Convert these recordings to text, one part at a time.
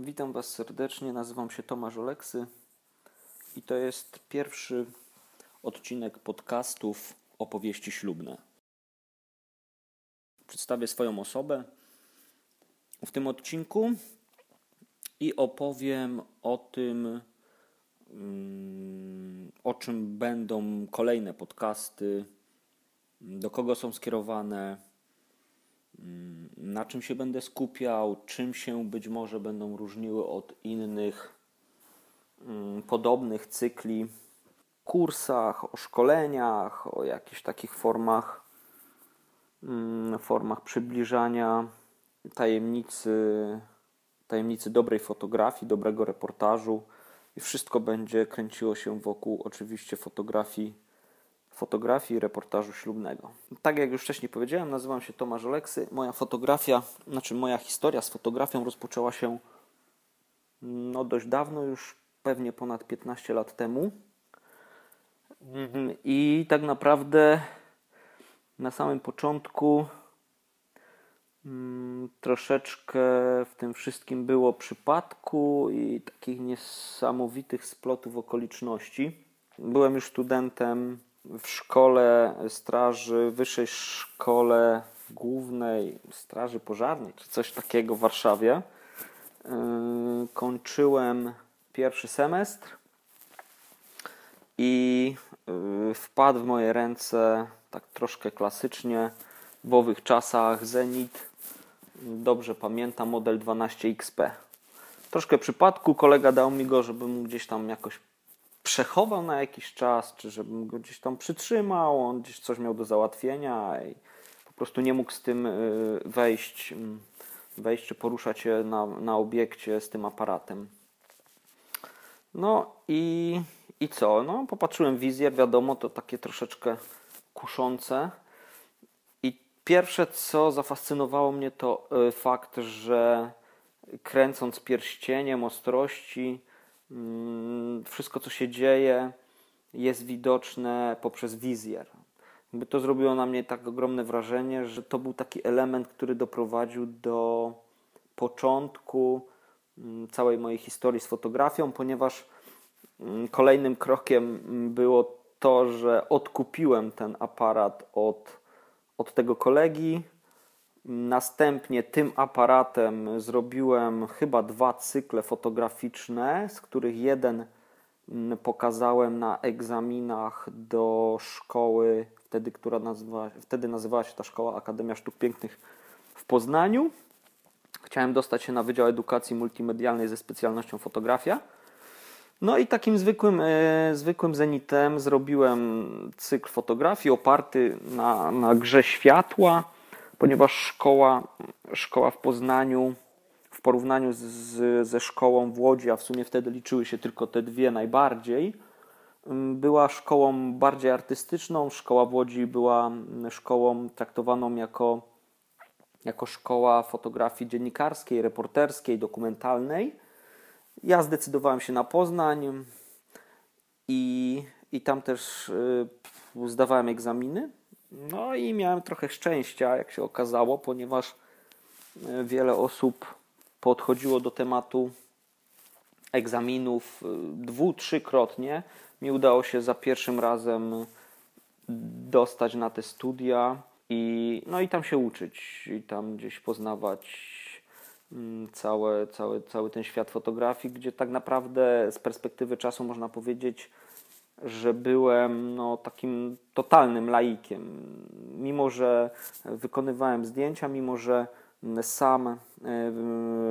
Witam Was serdecznie, nazywam się Tomasz Oleksy i to jest pierwszy odcinek podcastów Opowieści Ślubne. Przedstawię swoją osobę w tym odcinku i opowiem o tym, mm, o czym będą kolejne podcasty, do kogo są skierowane Mm, na czym się będę skupiał, czym się być może będą różniły od innych mm, podobnych cykli, kursach, o szkoleniach, o jakichś takich formach, mm, formach przybliżania tajemnicy, tajemnicy dobrej fotografii, dobrego reportażu. I wszystko będzie kręciło się wokół oczywiście fotografii fotografii i reportażu ślubnego. Tak jak już wcześniej powiedziałem, nazywam się Tomasz Oleksy. Moja fotografia, znaczy moja historia z fotografią rozpoczęła się no dość dawno, już pewnie ponad 15 lat temu. I tak naprawdę na samym początku mm, troszeczkę w tym wszystkim było przypadku i takich niesamowitych splotów okoliczności. Byłem już studentem w szkole straży, wyższej szkole głównej straży pożarnej, czy coś takiego w Warszawie. Yy, kończyłem pierwszy semestr i yy, wpadł w moje ręce tak troszkę klasycznie w owych czasach Zenit. Dobrze pamiętam model 12XP. Troszkę przypadku kolega dał mi go, żebym gdzieś tam jakoś przechował na jakiś czas, czy żebym go gdzieś tam przytrzymał, on gdzieś coś miał do załatwienia i po prostu nie mógł z tym y, wejść, mm, wejść czy poruszać się na, na obiekcie z tym aparatem. No i, i co? No, popatrzyłem wizję, wiadomo, to takie troszeczkę kuszące. I pierwsze, co zafascynowało mnie, to y, fakt, że kręcąc pierścieniem ostrości, wszystko, co się dzieje, jest widoczne poprzez wizjer. Jakby to zrobiło na mnie tak ogromne wrażenie, że to był taki element, który doprowadził do początku mm, całej mojej historii z fotografią, ponieważ mm, kolejnym krokiem było to, że odkupiłem ten aparat od, od tego kolegi, Następnie tym aparatem zrobiłem chyba dwa cykle fotograficzne, z których jeden mm, pokazałem na egzaminach do szkoły, wtedy, która nazywa, wtedy nazywała się ta szkoła Akademia Sztuk Pięknych w Poznaniu. Chciałem dostać się na Wydział Edukacji Multimedialnej ze specjalnością fotografia. No i takim zwykłym, e, zwykłym zenitem zrobiłem cykl fotografii oparty na, na grze światła ponieważ szkoła, szkoła w Poznaniu w porównaniu z, ze szkołą w Łodzi, a w sumie wtedy liczyły się tylko te dwie najbardziej, mm, była szkołą bardziej artystyczną. Szkoła w Łodzi była mm, szkołą traktowaną jako, jako szkoła fotografii dziennikarskiej, reporterskiej, dokumentalnej. Ja zdecydowałem się na Poznań i, i tam też y, zdawałem egzaminy. No i miałem trochę szczęścia, jak się okazało, ponieważ e, wiele osób podchodziło do tematu egzaminów e, dwu, trzykrotnie. Mi udało się za pierwszym razem dostać na te studia i, no i tam się uczyć i tam gdzieś poznawać mm, całe, cały, cały ten świat fotografii, gdzie tak naprawdę z perspektywy czasu można powiedzieć, że byłem no, takim totalnym laikiem. Mimo, że wykonywałem zdjęcia, mimo, że sam e,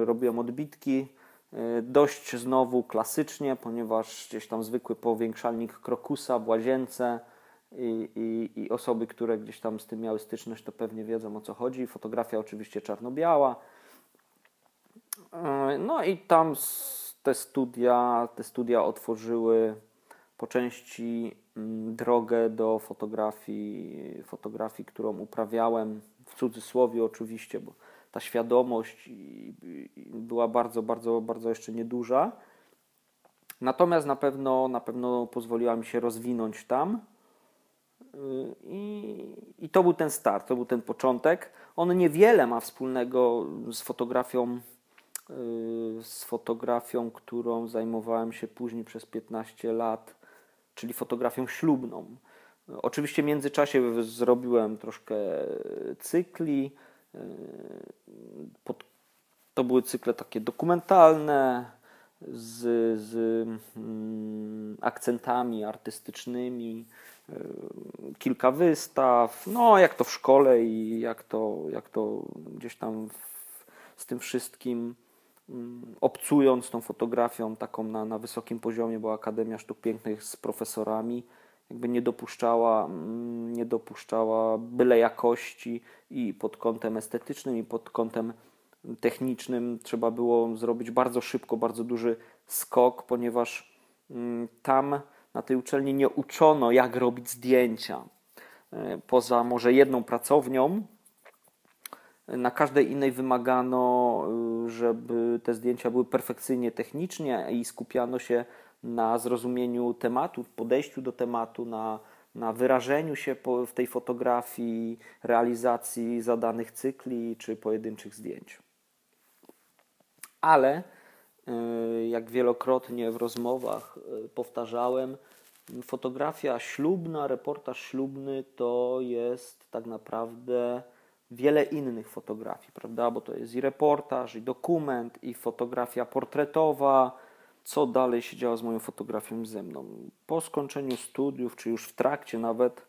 robiłem odbitki, e, dość znowu klasycznie, ponieważ gdzieś tam zwykły powiększalnik krokusa w łazience i, i, i osoby, które gdzieś tam z tym miały styczność, to pewnie wiedzą o co chodzi. Fotografia oczywiście czarno-biała. E, no i tam te studia, te studia otworzyły po części mm, drogę do fotografii, fotografii, którą uprawiałem w cudzysłowie oczywiście, bo ta świadomość była bardzo, bardzo, bardzo jeszcze nieduża. Natomiast na pewno, na pewno pozwoliła mi się rozwinąć tam. Y, I, I to był ten start, to był ten początek. On niewiele ma wspólnego z fotografią z fotografią, którą zajmowałem się później przez 15 lat, czyli fotografią ślubną. Oczywiście w międzyczasie zrobiłem troszkę cykli. To były cykle takie dokumentalne, z, z mm, akcentami artystycznymi, kilka wystaw, no jak to w szkole i jak to, jak to gdzieś tam w, z tym wszystkim obcując tą fotografią taką na, na wysokim poziomie, bo Akademia Sztuk Pięknych z profesorami jakby nie dopuszczała, mm, nie dopuszczała byle jakości i pod kątem estetycznym i pod kątem technicznym trzeba było zrobić bardzo szybko, bardzo duży skok, ponieważ mm, tam na tej uczelni nie uczono, jak robić zdjęcia. E, poza może jedną pracownią, na każdej innej wymagano, y, żeby te zdjęcia były perfekcyjnie technicznie i skupiano się na zrozumieniu tematu, podejściu do tematu, na, na wyrażeniu się w tej fotografii, realizacji zadanych cykli czy pojedynczych zdjęć. Ale y, jak wielokrotnie w rozmowach y, powtarzałem, fotografia ślubna, reportaż ślubny to jest tak naprawdę wiele innych fotografii, prawda? Bo to jest i reportaż, i dokument, i fotografia portretowa. Co dalej się działo z moją fotografią ze mną? Po skończeniu studiów, czy już w trakcie nawet,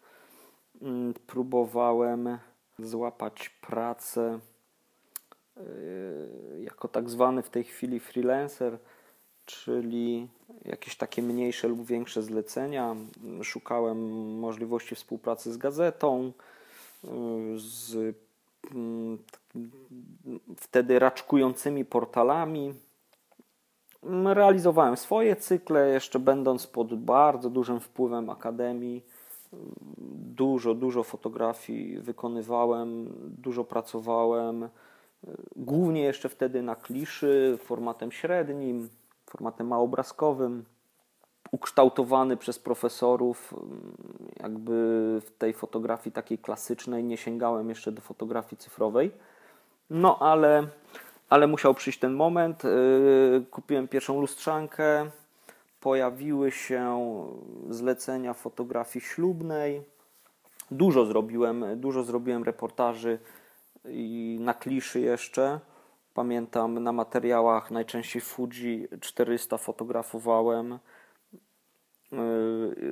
mm, próbowałem złapać pracę yy, jako tak zwany w tej chwili freelancer, czyli jakieś takie mniejsze lub większe zlecenia. Szukałem możliwości współpracy z gazetą, yy, z wtedy raczkującymi portalami. Mm, realizowałem swoje cykle, jeszcze będąc pod bardzo dużym wpływem akademii. Dużo, dużo fotografii wykonywałem, dużo pracowałem. Głównie jeszcze wtedy na kliszy, formatem średnim, formatem małobrazkowym ukształtowany przez profesorów, mm, jakby w tej fotografii takiej klasycznej nie sięgałem jeszcze do fotografii cyfrowej. No ale, ale musiał przyjść ten moment. Y, kupiłem pierwszą lustrzankę, pojawiły się zlecenia fotografii ślubnej. Dużo zrobiłem, dużo zrobiłem reportaży i na kliszy jeszcze. Pamiętam na materiałach najczęściej Fuji 400 fotografowałem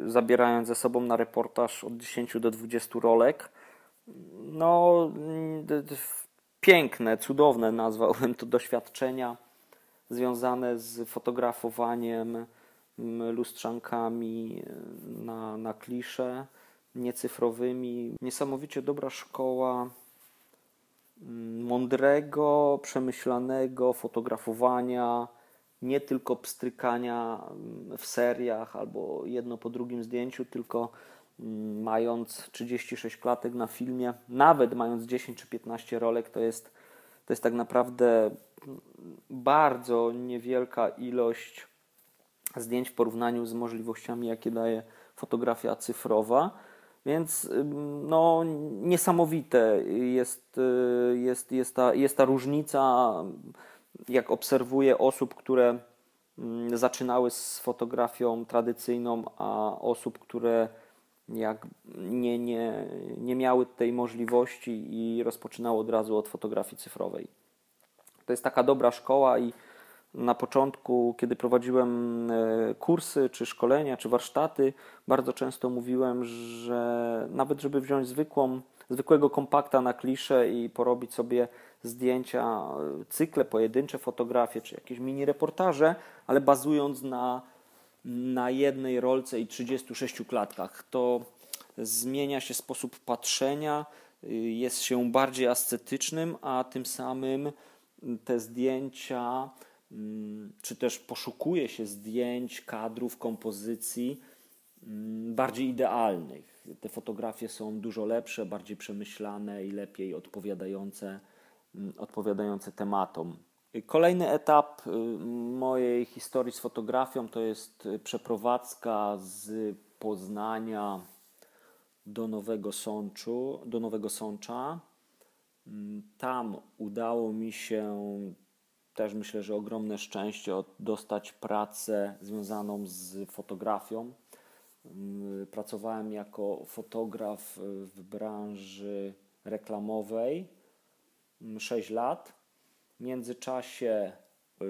zabierając ze sobą na reportaż od 10 do 20 rolek. No, piękne, cudowne nazwałbym to doświadczenia związane z fotografowaniem lustrzankami na, na klisze niecyfrowymi. Niesamowicie dobra szkoła mądrego, przemyślanego fotografowania, nie tylko pstrykania mm, w seriach albo jedno po drugim zdjęciu, tylko mm, mając 36 klatek na filmie, nawet mając 10 czy 15 rolek, to jest, to jest tak naprawdę mm, bardzo niewielka ilość zdjęć w porównaniu z możliwościami, jakie daje fotografia cyfrowa. Więc no, niesamowite jest, y, jest, jest, ta, jest ta różnica jak obserwuję osób, które mm, zaczynały z fotografią tradycyjną, a osób, które jak nie, nie, nie miały tej możliwości i rozpoczynały od razu od fotografii cyfrowej. To jest taka dobra szkoła i na początku, kiedy prowadziłem e, kursy, czy szkolenia, czy warsztaty, bardzo często mówiłem, że nawet żeby wziąć zwykłą, zwykłego kompakta na kliszę i porobić sobie zdjęcia, cykle, pojedyncze fotografie, czy jakieś mini reportaże, ale bazując na, na jednej rolce i 36 klatkach. To zmienia się sposób patrzenia, jest się bardziej ascetycznym, a tym samym te zdjęcia, mm, czy też poszukuje się zdjęć, kadrów, kompozycji mm, bardziej idealnych. Te fotografie są dużo lepsze, bardziej przemyślane i lepiej odpowiadające odpowiadające tematom. Kolejny etap y, mojej historii z fotografią to jest przeprowadzka z Poznania do Nowego Sączu, do Nowego Sącza. Mm, tam udało mi się też myślę, że ogromne szczęście dostać pracę związaną z fotografią. Mm, pracowałem jako fotograf w branży reklamowej 6 mm, lat. W międzyczasie y,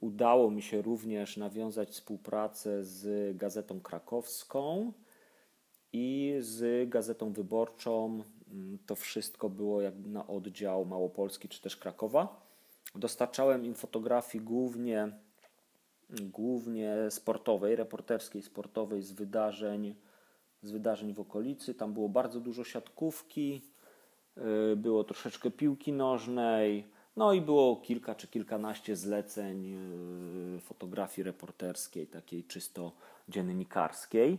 udało mi się również nawiązać współpracę z Gazetą Krakowską i z Gazetą Wyborczą. Mm, to wszystko było jak na oddział Małopolski czy też Krakowa. Dostarczałem im fotografii głównie, głównie sportowej, reporterskiej, sportowej z wydarzeń, z wydarzeń w okolicy. Tam było bardzo dużo siatkówki, było troszeczkę piłki nożnej, no i było kilka czy kilkanaście zleceń y, fotografii reporterskiej, takiej czysto dziennikarskiej.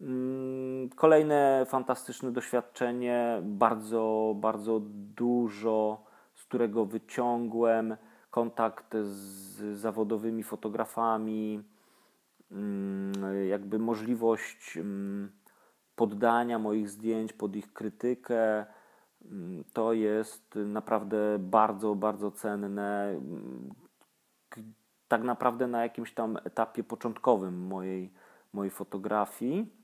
Mm, kolejne fantastyczne doświadczenie, bardzo, bardzo dużo, z którego wyciągłem kontakt z zawodowymi fotografami, mm, jakby możliwość mm, poddania moich zdjęć pod ich krytykę. To jest naprawdę bardzo, bardzo cenne. Tak naprawdę na jakimś tam etapie początkowym mojej, mojej fotografii.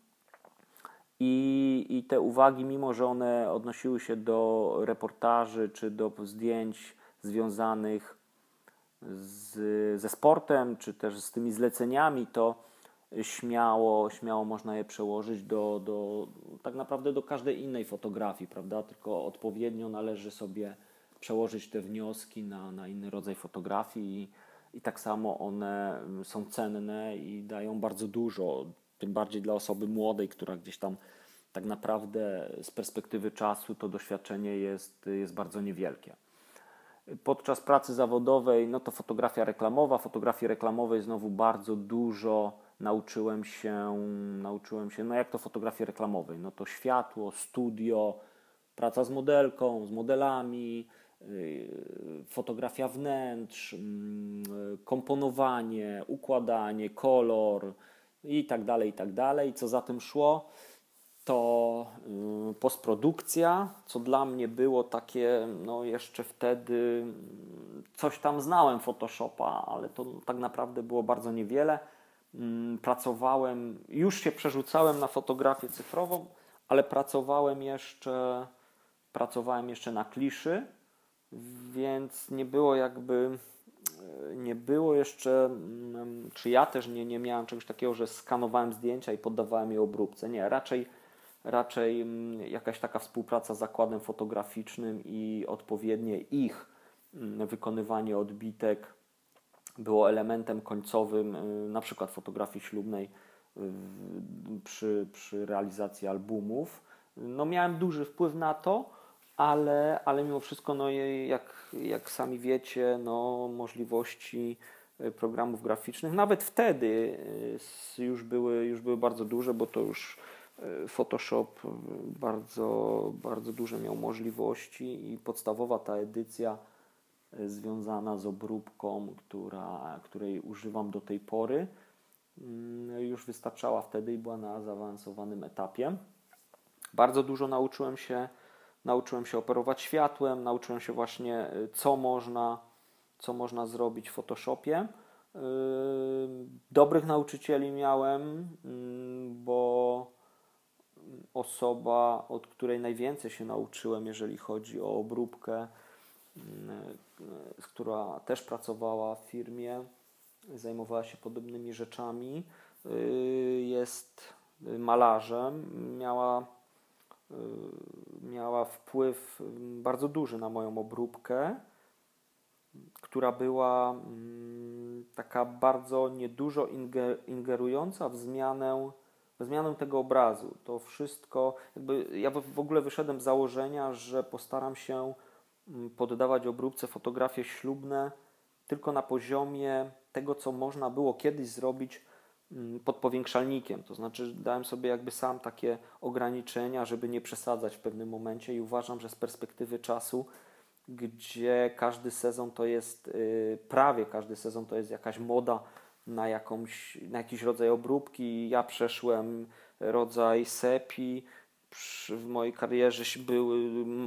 I, I te uwagi, mimo że one odnosiły się do reportaży czy do zdjęć związanych z, ze sportem, czy też z tymi zleceniami, to śmiało, śmiało można je przełożyć do, do tak naprawdę do każdej innej fotografii, prawda? Tylko odpowiednio należy sobie przełożyć te wnioski na, na inny rodzaj fotografii i, i tak samo one są cenne i dają bardzo dużo tym bardziej dla osoby młodej, która gdzieś tam tak naprawdę z perspektywy czasu to doświadczenie jest, jest bardzo niewielkie. Podczas pracy zawodowej, no to fotografia reklamowa. Fotografii reklamowej znowu bardzo dużo nauczyłem się, nauczyłem się, no jak to fotografii reklamowej, no to światło, studio, praca z modelką, z modelami, yy, fotografia wnętrz, mm, komponowanie, układanie, kolor, i tak dalej, i tak dalej. Co za tym szło, to y, postprodukcja, co dla mnie było takie, no jeszcze wtedy coś tam znałem Photoshopa, ale to tak naprawdę było bardzo niewiele. Mm, pracowałem, już się przerzucałem na fotografię cyfrową, ale pracowałem jeszcze, pracowałem jeszcze na kliszy, więc nie było jakby nie było jeszcze, mm, czy ja też nie, nie miałem czegoś takiego, że skanowałem zdjęcia i poddawałem je obróbce. Nie, raczej, raczej mm, jakaś taka współpraca z zakładem fotograficznym i odpowiednie ich wykonywanie odbitek było elementem końcowym y, na przykład fotografii ślubnej przy, przy realizacji albumów. No miałem duży wpływ na to, ale, ale mimo wszystko, no, jak, jak sami wiecie, no, możliwości y, programów graficznych, nawet wtedy y, już były, już były bardzo duże, bo to już y, Photoshop bardzo, bardzo duże miał możliwości i podstawowa ta edycja związana z obróbką, która, której używam do tej pory, mm, już wystarczała wtedy i była na zaawansowanym etapie. Bardzo dużo nauczyłem się nauczyłem się operować światłem, nauczyłem się właśnie, y, co można, co można zrobić w Photoshopie. Y, dobrych nauczycieli miałem, mm, bo osoba, od której najwięcej się nauczyłem, jeżeli chodzi o obróbkę, która też pracowała w firmie, zajmowała się podobnymi rzeczami, jest malarzem. Miała Y, miała wpływ bardzo duży na moją obróbkę, która była mm, taka bardzo niedużo ingerująca w zmianę, w zmianę tego obrazu. To wszystko, jakby ja w ogóle wyszedłem z założenia, że postaram się poddawać obróbce fotografie ślubne tylko na poziomie tego, co można było kiedyś zrobić Mm, pod powiększalnikiem. To znaczy, dałem sobie jakby sam takie ograniczenia, żeby nie przesadzać w pewnym momencie i uważam, że z perspektywy czasu, gdzie każdy sezon to jest, y, prawie każdy sezon to jest jakaś moda na, jakąś, na jakiś rodzaj obróbki. Ja przeszłem rodzaj sepi, w mojej karierze były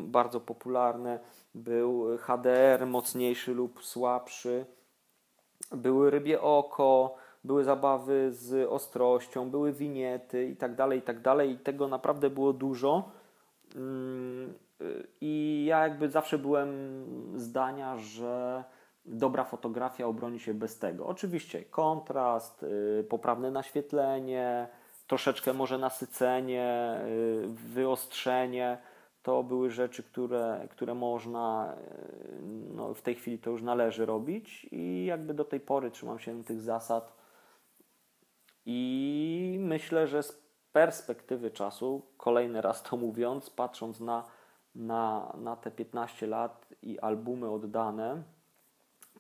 bardzo popularne był HDR mocniejszy lub słabszy, były rybie oko, były zabawy z ostrością, były winiety i tak dalej, i tak. I tego naprawdę było dużo. Mm, I ja jakby zawsze byłem zdania, że dobra fotografia obroni się bez tego. Oczywiście kontrast, y, poprawne naświetlenie, troszeczkę może nasycenie, y, wyostrzenie. To były rzeczy, które, które można, y, no w tej chwili to już należy robić i jakby do tej pory trzymam się tych zasad. I myślę, że z perspektywy czasu, kolejny raz to mówiąc, patrząc na, na, na te 15 lat i albumy oddane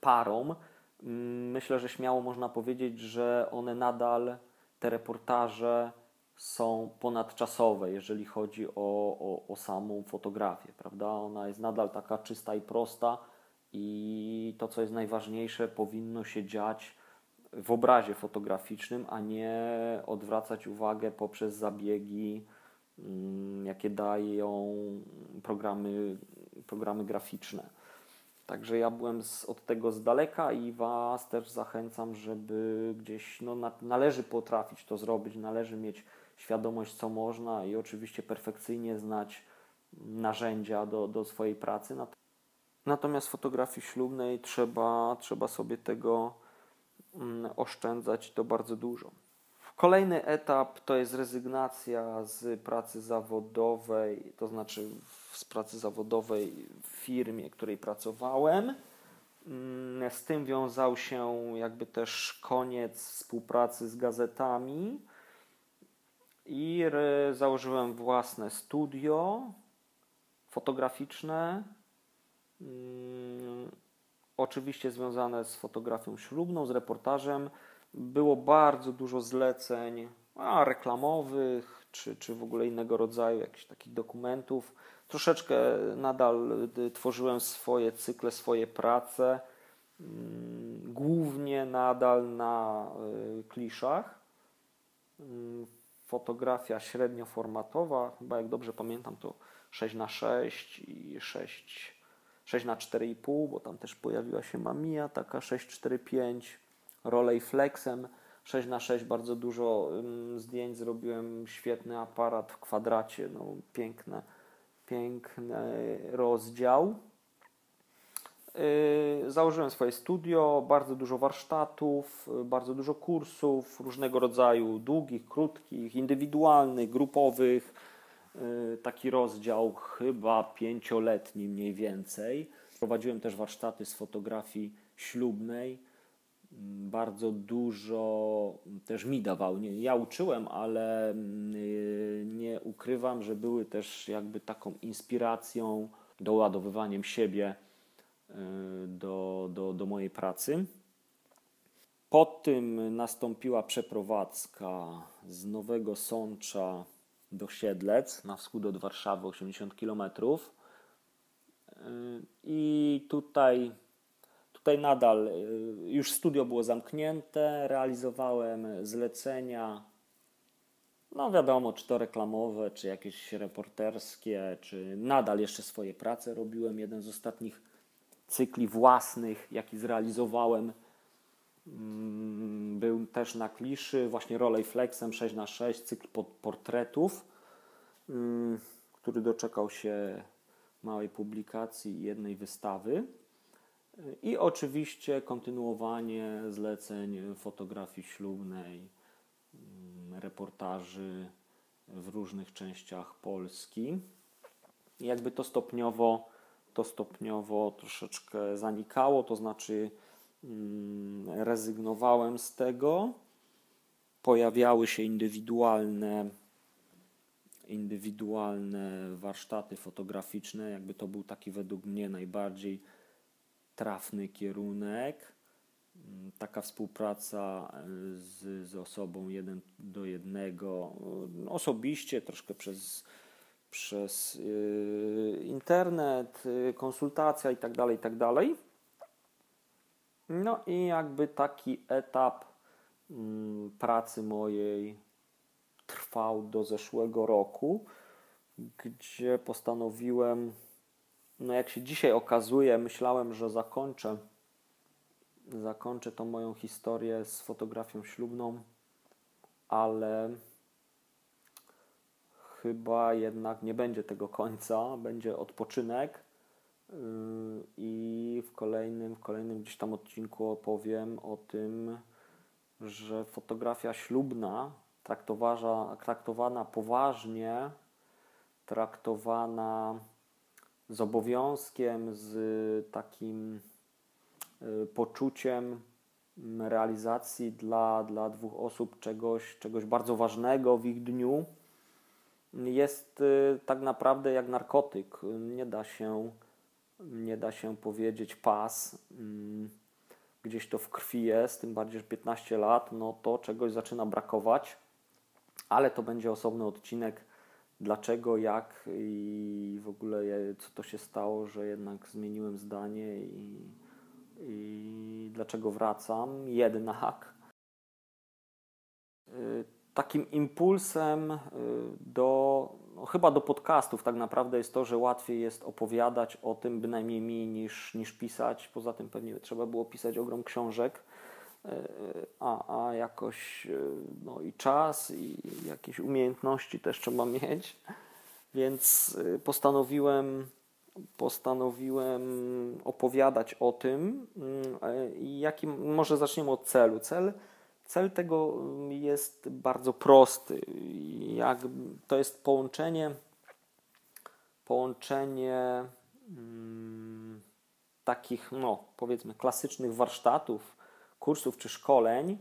parom, mm, myślę, że śmiało można powiedzieć, że one nadal te reportaże są ponadczasowe, jeżeli chodzi o, o, o samą fotografię, prawda? Ona jest nadal taka czysta i prosta i to, co jest najważniejsze, powinno się dziać w obrazie fotograficznym, a nie odwracać uwagę poprzez zabiegi, mm, jakie dają programy, programy graficzne. Także ja byłem z, od tego z daleka i Was też zachęcam, żeby gdzieś, no, na, należy potrafić to zrobić, należy mieć świadomość, co można i oczywiście perfekcyjnie znać narzędzia do, do swojej pracy. Natomiast w fotografii ślubnej trzeba, trzeba sobie tego mm, oszczędzać to bardzo dużo. Kolejny etap to jest rezygnacja z pracy zawodowej, to znaczy z pracy zawodowej w firmie, której pracowałem. Mm, z tym wiązał się jakby też koniec współpracy z gazetami i założyłem własne studio fotograficzne. Mm, oczywiście związane z fotografią ślubną, z reportażem. Było bardzo dużo zleceń a, reklamowych, czy, czy w ogóle innego rodzaju jakichś takich dokumentów. Troszeczkę nadal y, tworzyłem swoje cykle, swoje prace, mm, głównie nadal na y, kliszach. Fotografia średnioformatowa, chyba jak dobrze pamiętam, to 6 na 6 i 6, 6 na 4,5, bo tam też pojawiła się Mamiya, taka 645, Rolleiflexem 6 na 6 bardzo dużo zdjęć zrobiłem, świetny aparat w kwadracie, no piękne, piękny rozdział. Yy, założyłem swoje studio, bardzo dużo warsztatów, bardzo dużo kursów różnego rodzaju, długich, krótkich, indywidualnych, grupowych. Yy, taki rozdział chyba pięcioletni mniej więcej. Prowadziłem też warsztaty z fotografii ślubnej bardzo dużo też mi dawał. Nie, ja uczyłem, ale mm, nie ukrywam, że były też jakby taką inspiracją, doładowywaniem siebie y, do, do, do mojej pracy. Po tym nastąpiła przeprowadzka z Nowego Sącza do Siedlec, na wschód od Warszawy, 80 km. Y, I tutaj Tutaj nadal y, już studio było zamknięte, realizowałem zlecenia, no wiadomo, czy to reklamowe, czy jakieś reporterskie, czy nadal jeszcze swoje prace robiłem. Jeden z ostatnich cykli własnych, jaki zrealizowałem, mm, był też na kliszy, właśnie Rolleiflexem 6x6, cykl portretów, mm, który doczekał się małej publikacji i jednej wystawy. I oczywiście kontynuowanie zleceń fotografii ślubnej, mm, reportaży w różnych częściach Polski. Jakby to stopniowo, to stopniowo troszeczkę zanikało, to znaczy mm, rezygnowałem z tego. Pojawiały się indywidualne indywidualne warsztaty fotograficzne, jakby to był taki według mnie najbardziej trafny kierunek. Mm, taka współpraca e, z, z osobą jeden do jednego, e, osobiście, troszkę przez, przez yy, internet, yy, konsultacja itd., tak itd. Tak no i jakby taki etap yy, pracy mojej trwał do zeszłego roku, gdzie postanowiłem no jak się dzisiaj okazuje, myślałem, że zakończę zakończę tą moją historię z fotografią ślubną, ale chyba jednak nie będzie tego końca, będzie odpoczynek. Yy, i w kolejnym, w kolejnym gdzieś tam odcinku opowiem o tym, że fotografia ślubna traktowana, traktowana poważnie, traktowana z obowiązkiem, z takim y, poczuciem realizacji dla, dla dwóch osób czegoś, czegoś bardzo ważnego w ich dniu, jest y, tak naprawdę jak narkotyk. Nie da się, nie da się powiedzieć pas. Mm, gdzieś to w krwi jest, tym bardziej, że 15 lat, no to czegoś zaczyna brakować, ale to będzie osobny odcinek dlaczego, jak i w ogóle co to się stało, że jednak zmieniłem zdanie i, i dlaczego wracam. Jednak y, takim impulsem y, do, no chyba do podcastów tak naprawdę jest to, że łatwiej jest opowiadać o tym bynajmniej mi niż, niż pisać. Poza tym pewnie trzeba było pisać ogrom książek a, a jakoś no i czas i jakieś umiejętności też trzeba mieć. Więc y, postanowiłem postanowiłem opowiadać o tym y, i jaki może zaczniemy od celu. Cel, cel tego jest bardzo prosty. Jak, to jest połączenie połączenie mm, takich, no powiedzmy, klasycznych warsztatów kursów czy szkoleń,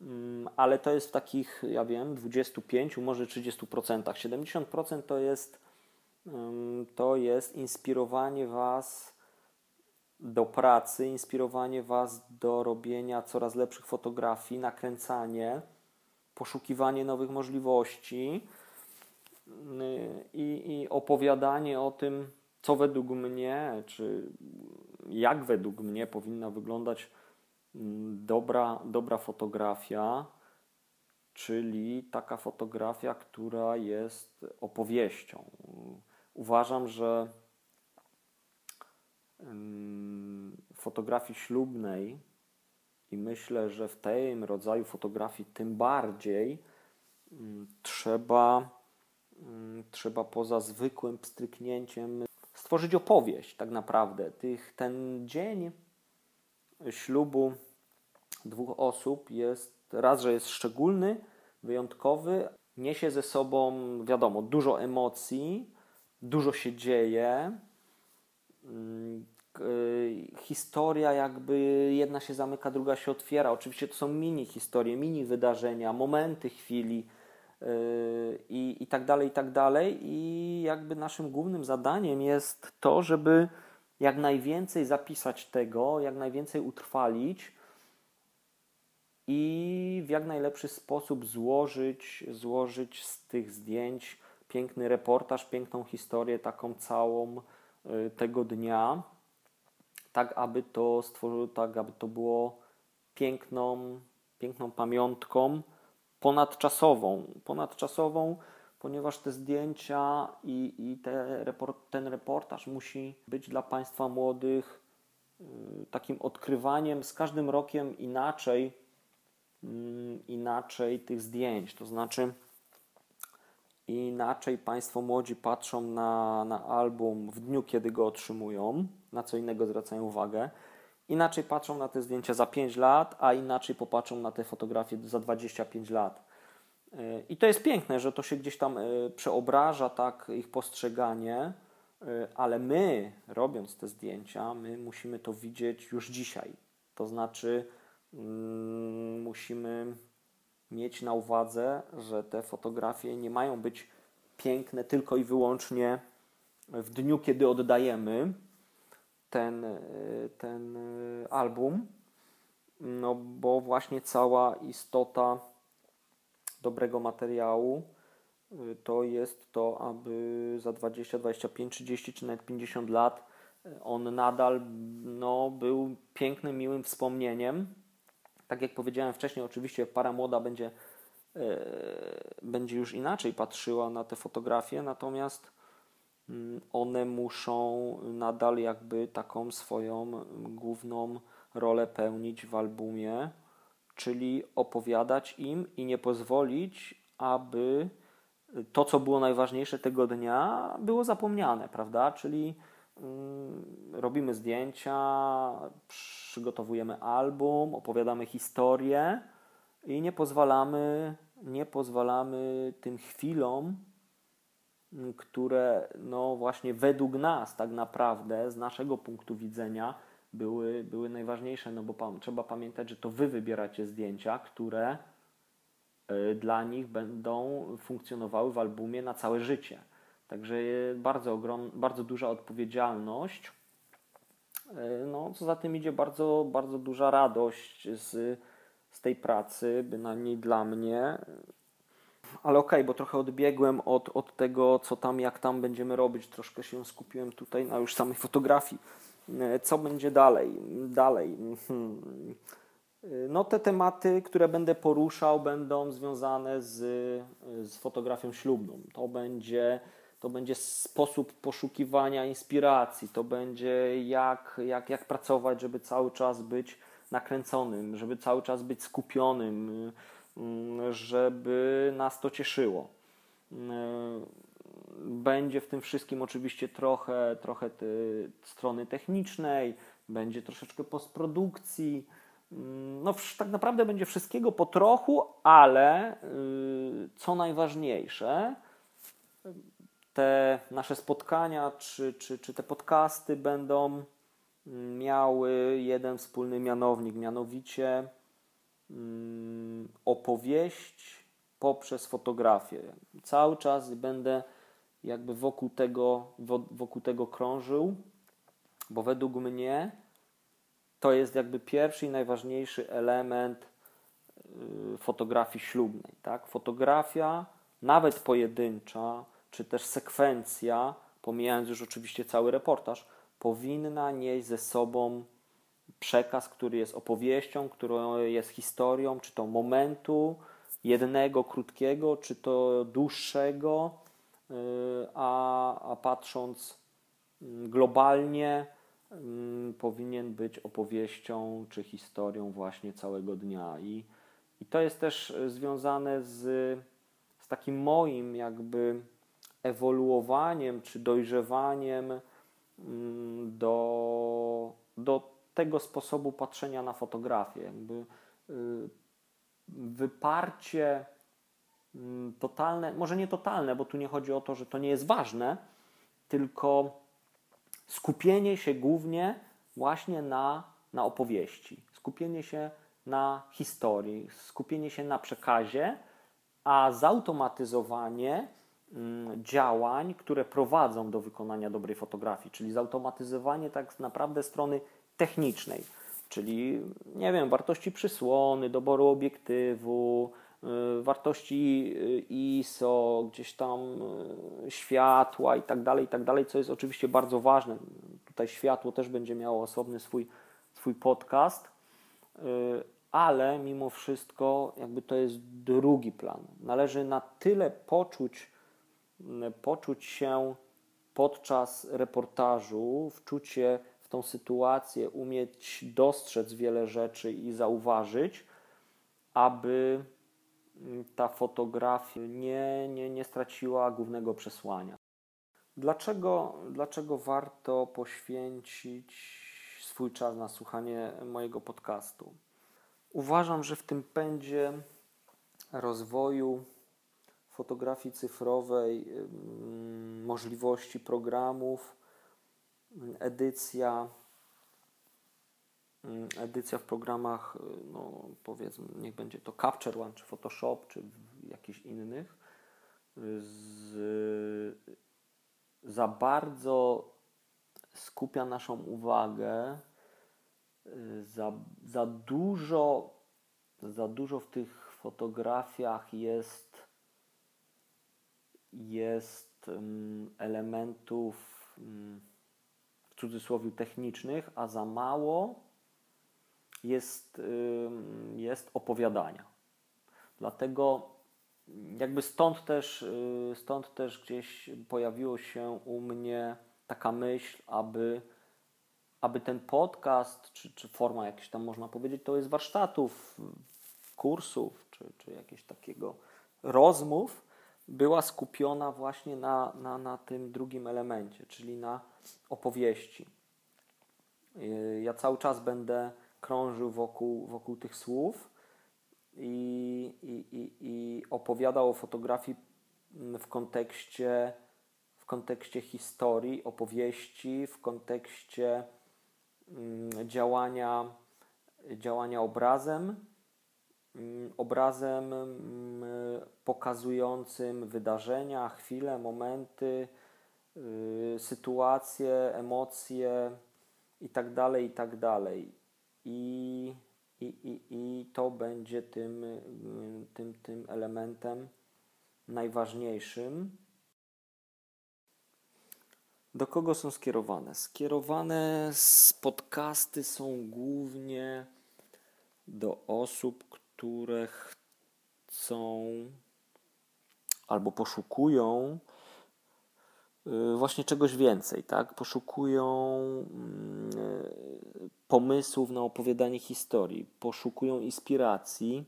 mm, ale to jest w takich, ja wiem, 25, może 30%. 70% to jest, mm, to jest inspirowanie Was do pracy, inspirowanie Was do robienia coraz lepszych fotografii, nakręcanie, poszukiwanie nowych możliwości y, i, i opowiadanie o tym, co według mnie, czy jak według mnie powinna wyglądać dobra, dobra fotografia, czyli taka fotografia, która jest opowieścią. Uważam, że fotografii ślubnej i myślę, że w tym rodzaju fotografii tym bardziej trzeba, trzeba poza zwykłym pstryknięciem stworzyć opowieść tak naprawdę. Tych, ten dzień ślubu dwóch osób jest raz, że jest szczególny, wyjątkowy, niesie ze sobą, wiadomo, dużo emocji, dużo się dzieje. Mm, historia jakby jedna się zamyka, druga się otwiera. Oczywiście to są mini historie, mini wydarzenia, momenty chwili yy, i, i tak dalej, i tak dalej. I jakby naszym głównym zadaniem jest to, żeby jak najwięcej zapisać tego, jak najwięcej utrwalić i w jak najlepszy sposób złożyć, złożyć z tych zdjęć piękny reportaż, piękną historię, taką całą y, tego dnia, tak aby to stworzyło, tak aby to było piękną, piękną pamiątką ponadczasową, ponadczasową ponieważ te zdjęcia i, i te report, ten reportaż musi być dla Państwa młodych y, takim odkrywaniem z każdym rokiem inaczej, mm, inaczej tych zdjęć. To znaczy, inaczej Państwo młodzi patrzą na, na album w dniu, kiedy go otrzymują, na co innego zwracają uwagę. Inaczej patrzą na te zdjęcia za 5 lat, a inaczej popatrzą na te fotografie za 25 lat. I to jest piękne, że to się gdzieś tam e, przeobraża, tak, ich postrzeganie, e, ale my, robiąc te zdjęcia, my musimy to widzieć już dzisiaj. To znaczy, mm, musimy mieć na uwadze, że te fotografie nie mają być piękne tylko i wyłącznie w dniu, kiedy oddajemy ten, e, ten album, no bo właśnie cała istota dobrego materiału, y, to jest to, aby za 20, 25, 30 czy nawet 50 lat on nadal no, był pięknym, miłym wspomnieniem. Tak jak powiedziałem wcześniej, oczywiście para młoda będzie, yy, będzie już inaczej patrzyła na te fotografie, natomiast mm, one muszą nadal jakby taką swoją główną rolę pełnić w albumie, czyli opowiadać im i nie pozwolić, aby to, co było najważniejsze tego dnia, było zapomniane, prawda? Czyli robimy zdjęcia, przygotowujemy album, opowiadamy historię i nie pozwalamy, nie pozwalamy tym chwilom, mm, które no właśnie według nas tak naprawdę, z naszego punktu widzenia, były, były najważniejsze, no bo trzeba pamiętać, że to wy wybieracie zdjęcia, które y, dla nich będą funkcjonowały w albumie na całe życie. Także bardzo, ogrom, bardzo duża odpowiedzialność. Y, no, co za tym idzie, bardzo, bardzo duża radość z, z tej pracy, bynajmniej dla mnie. Ale okej, okay, bo trochę odbiegłem od, od tego, co tam, jak tam będziemy robić. Troszkę się skupiłem tutaj na już samej fotografii. E, co będzie dalej? Dalej. No te tematy, które będę poruszał, będą związane z, z fotografią ślubną. To będzie, to będzie sposób poszukiwania inspiracji, to będzie jak, jak, jak pracować, żeby cały czas być nakręconym, żeby cały czas być skupionym, mm, żeby nas to cieszyło. E, będzie w tym wszystkim oczywiście trochę, trochę strony technicznej, będzie troszeczkę postprodukcji. Mm, no, tak naprawdę będzie wszystkiego po trochu, ale y, co najważniejsze, te nasze spotkania czy, czy, czy te podcasty będą miały jeden wspólny mianownik, mianowicie mm, opowieść poprzez fotografię. Cały czas będę jakby wokół tego, wokół tego krążył, bo według mnie to jest jakby pierwszy i najważniejszy element y, fotografii ślubnej. Tak? Fotografia, nawet pojedyncza, czy też sekwencja, pomijając już oczywiście cały reportaż, powinna nieść ze sobą przekaz, który jest opowieścią, który jest historią, czy to momentu jednego, krótkiego, czy to dłuższego, a, a patrząc mm, globalnie, mm, powinien być opowieścią czy historią właśnie całego dnia. I, i to jest też związane z, z takim moim jakby ewoluowaniem czy dojrzewaniem mm, do, do tego sposobu patrzenia na fotografię. Jakby y, wyparcie Mm, totalne, może nie totalne, bo tu nie chodzi o to, że to nie jest ważne, tylko skupienie się głównie właśnie na, na opowieści, skupienie się na historii, skupienie się na przekazie, a zautomatyzowanie działań, które prowadzą do wykonania dobrej fotografii, czyli zautomatyzowanie tak naprawdę strony technicznej, czyli nie wiem, wartości przysłony, doboru obiektywu, Y, wartości y, ISO, gdzieś tam y, światła i tak dalej, i tak dalej, co jest oczywiście bardzo ważne. Tutaj światło też będzie miało osobny swój, swój podcast, ale mimo wszystko jakby to jest drugi plan. Należy na tyle poczuć, poczuć się podczas reportażu, wczuć się w tą sytuację, umieć dostrzec wiele rzeczy i zauważyć, aby ta fotografia nie, nie, nie straciła głównego przesłania. Dlaczego, dlaczego warto poświęcić swój czas na słuchanie mojego podcastu? Uważam, że w tym pędzie rozwoju fotografii cyfrowej, możliwości programów, edycja edycja w programach, y, no powiedzmy, niech będzie to Capture One, czy Photoshop, czy jakichś innych, z, za bardzo skupia naszą uwagę, y, za, za dużo, za dużo w tych fotografiach jest, jest elementów w cudzysłowie technicznych, a za mało jest, jest opowiadania. Dlatego jakby stąd też, y, stąd też gdzieś pojawiło się u mnie taka myśl, aby, aby ten podcast, czy, czy forma jakieś tam można powiedzieć, to jest warsztatów, kursów, czy, czy jakiegoś takiego rozmów, była skupiona właśnie na, na, na tym drugim elemencie, czyli na opowieści. Y, ja cały czas będę krążył wokół, wokół tych słów i, i, i, opowiadał o fotografii w kontekście, w kontekście historii, opowieści, w kontekście mm, działania, działania obrazem, mm, obrazem mm, pokazującym wydarzenia, chwile, momenty, y, sytuacje, emocje itd., itd. tak. I i, i, i to będzie tym, tym, tym elementem najważniejszym. Do kogo są skierowane? Skierowane z podcasty są głównie do osób, które chcą albo poszukują y, właśnie czegoś więcej, tak? Poszukują mm, pomysłów na opowiadanie historii, poszukują inspiracji,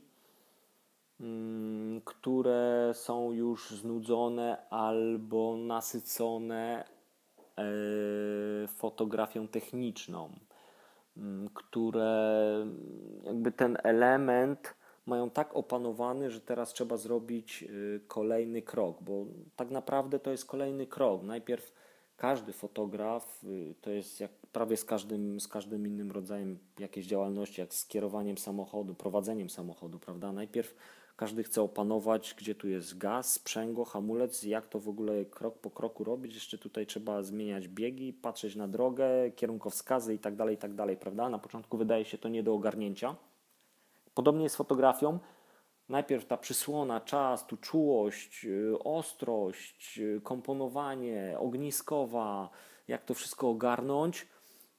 mm, które są już znudzone albo nasycone e, fotografią techniczną, mm, które jakby ten element mają tak opanowany, że teraz trzeba zrobić y, kolejny krok, bo tak naprawdę to jest kolejny krok. Najpierw każdy fotograf y, to jest jak prawie z każdym, z każdym innym rodzajem jakiejś działalności, jak z kierowaniem samochodu, prowadzeniem samochodu, prawda? Najpierw każdy chce opanować, gdzie tu jest gaz, sprzęgło, hamulec, jak to w ogóle krok po kroku robić. Jeszcze tutaj trzeba zmieniać biegi, patrzeć na drogę, kierunkowskazy i tak dalej, i tak dalej, prawda? Na początku wydaje się to nie do ogarnięcia. Podobnie jest z fotografią. Najpierw ta przysłona, czas, tu czułość, y, ostrość, y, komponowanie, ogniskowa, jak to wszystko ogarnąć,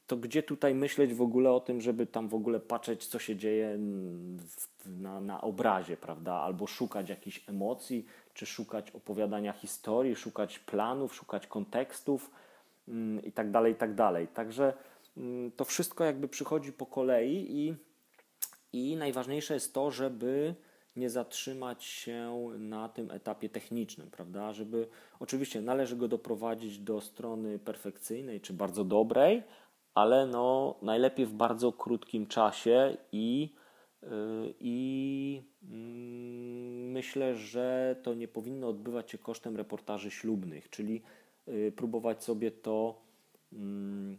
to gdzie tutaj myśleć w ogóle o tym, żeby tam w ogóle patrzeć, co się dzieje na, na obrazie, prawda? Albo szukać jakichś emocji, czy szukać opowiadania historii, szukać planów, szukać kontekstów mm, i tak dalej, tak dalej. Także mm, to wszystko jakby przychodzi po kolei i, i najważniejsze jest to, żeby nie zatrzymać się na tym etapie technicznym, prawda? Żeby oczywiście należy go doprowadzić do strony perfekcyjnej czy bardzo dobrej, ale no najlepiej w bardzo krótkim czasie i y, i mm, myślę, że to nie powinno odbywać się kosztem reportaży ślubnych, czyli y, próbować sobie to mm,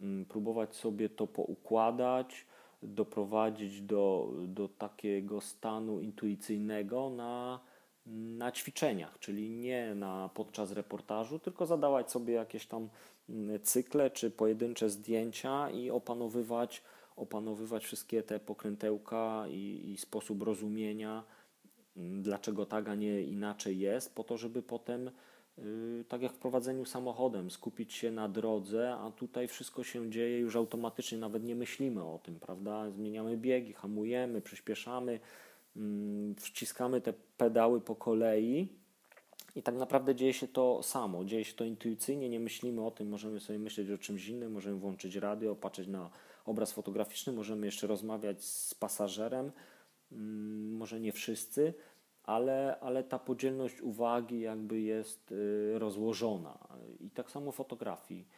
mm, próbować sobie to poukładać, doprowadzić do, do takiego stanu intuicyjnego na, na ćwiczeniach, czyli nie na podczas reportażu, tylko zadawać sobie jakieś tam mm, cykle czy pojedyncze zdjęcia i opanowywać, opanowywać wszystkie te pokrętełka i, i sposób rozumienia, mm, dlaczego tak, a nie inaczej jest, po to, żeby potem tak jak w prowadzeniu samochodem, skupić się na drodze, a tutaj wszystko się dzieje już automatycznie, nawet nie myślimy o tym, prawda? Zmieniamy biegi, hamujemy, przyspieszamy, mm, wciskamy te pedały po kolei i tak naprawdę dzieje się to samo, dzieje się to intuicyjnie, nie myślimy o tym, możemy sobie myśleć o czymś innym, możemy włączyć radio, patrzeć na obraz fotograficzny, możemy jeszcze rozmawiać z pasażerem, mm, może nie wszyscy, ale, ale ta podzielność uwagi jakby jest y, rozłożona. I tak samo fotografii.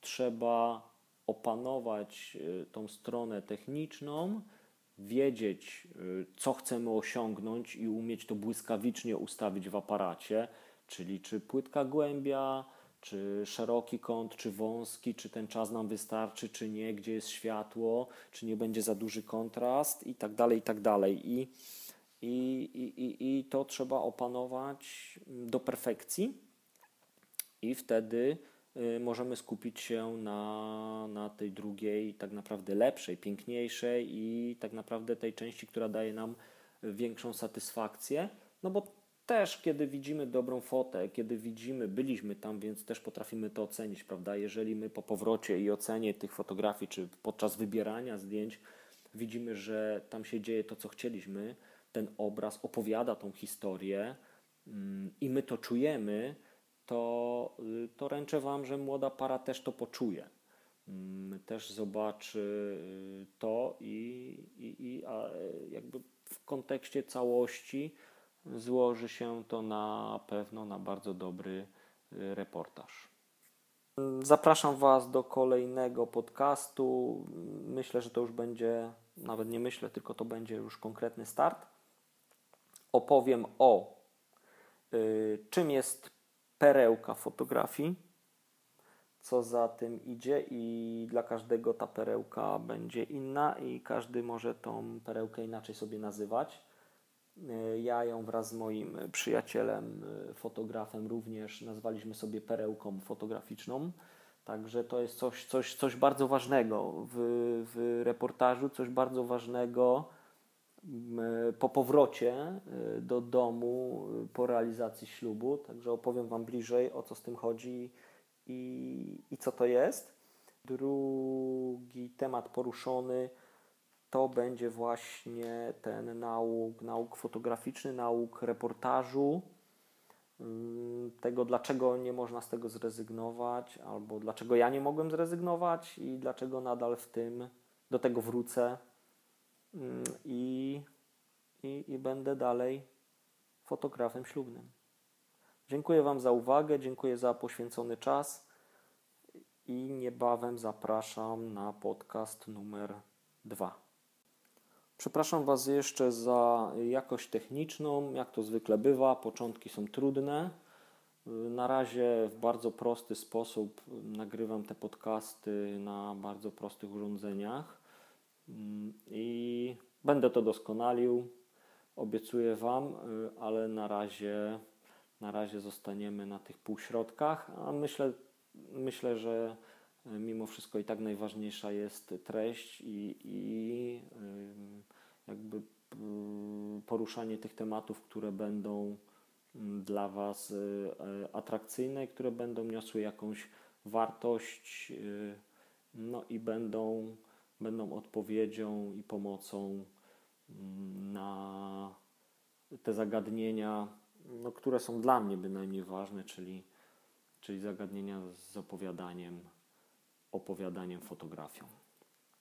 Trzeba opanować y, tą stronę techniczną, wiedzieć, y, co chcemy osiągnąć i umieć to błyskawicznie ustawić w aparacie, czyli czy płytka głębia, czy szeroki kąt, czy wąski, czy ten czas nam wystarczy, czy nie, gdzie jest światło, czy nie będzie za duży kontrast i tak dalej, i tak dalej. I i, i, i to trzeba opanować do perfekcji, i wtedy y, możemy skupić się na, na tej drugiej, tak naprawdę lepszej, piękniejszej i tak naprawdę tej części, która daje nam większą satysfakcję. No bo też, kiedy widzimy dobrą fotę, kiedy widzimy, byliśmy tam, więc też potrafimy to ocenić, prawda? Jeżeli my po powrocie i ocenie tych fotografii, czy podczas wybierania zdjęć widzimy, że tam się dzieje to, co chcieliśmy, ten obraz opowiada tą historię mm, i my to czujemy, to, y, to ręczę Wam, że młoda para też to poczuje. Mm, też zobaczy y, to i, i, i jakby w kontekście całości złoży się to na pewno na bardzo dobry y, reportaż. Zapraszam Was do kolejnego podcastu. Myślę, że to już będzie, nawet nie myślę, tylko to będzie już konkretny start. Opowiem o y, czym jest perełka fotografii, co za tym idzie i dla każdego ta perełka będzie inna i każdy może tą perełkę inaczej sobie nazywać. Y, ja ją wraz z moim przyjacielem, y, fotografem, również nazwaliśmy sobie perełką fotograficzną. Także to jest coś, coś, coś bardzo ważnego w, w reportażu, coś bardzo ważnego po powrocie do domu po realizacji ślubu. Także opowiem Wam bliżej o co z tym chodzi i, i co to jest. Drugi temat poruszony to będzie właśnie ten nauk, nauk fotograficzny, nauk reportażu, mm, tego dlaczego nie można z tego zrezygnować, albo dlaczego ja nie mogłem zrezygnować i dlaczego nadal w tym do tego wrócę i, i, i będę dalej fotografem ślubnym. Dziękuję Wam za uwagę, dziękuję za poświęcony czas i niebawem zapraszam na podcast numer dwa. Przepraszam Was jeszcze za jakość techniczną, jak to zwykle bywa, początki są trudne. Na razie w bardzo prosty sposób nagrywam te podcasty na bardzo prostych urządzeniach i będę to doskonalił. Obiecuję Wam, ale na razie, na razie zostaniemy na tych półśrodkach, a myślę, myślę że mimo wszystko i tak najważniejsza jest treść i, i jakby mm, poruszanie tych tematów, które będą mm, dla Was y, atrakcyjne, które będą niosły jakąś wartość, y, no i będą, będą odpowiedzią i pomocą mm, na te zagadnienia, no, które są dla mnie bynajmniej ważne, czyli, czyli zagadnienia z opowiadaniem, opowiadaniem fotografią.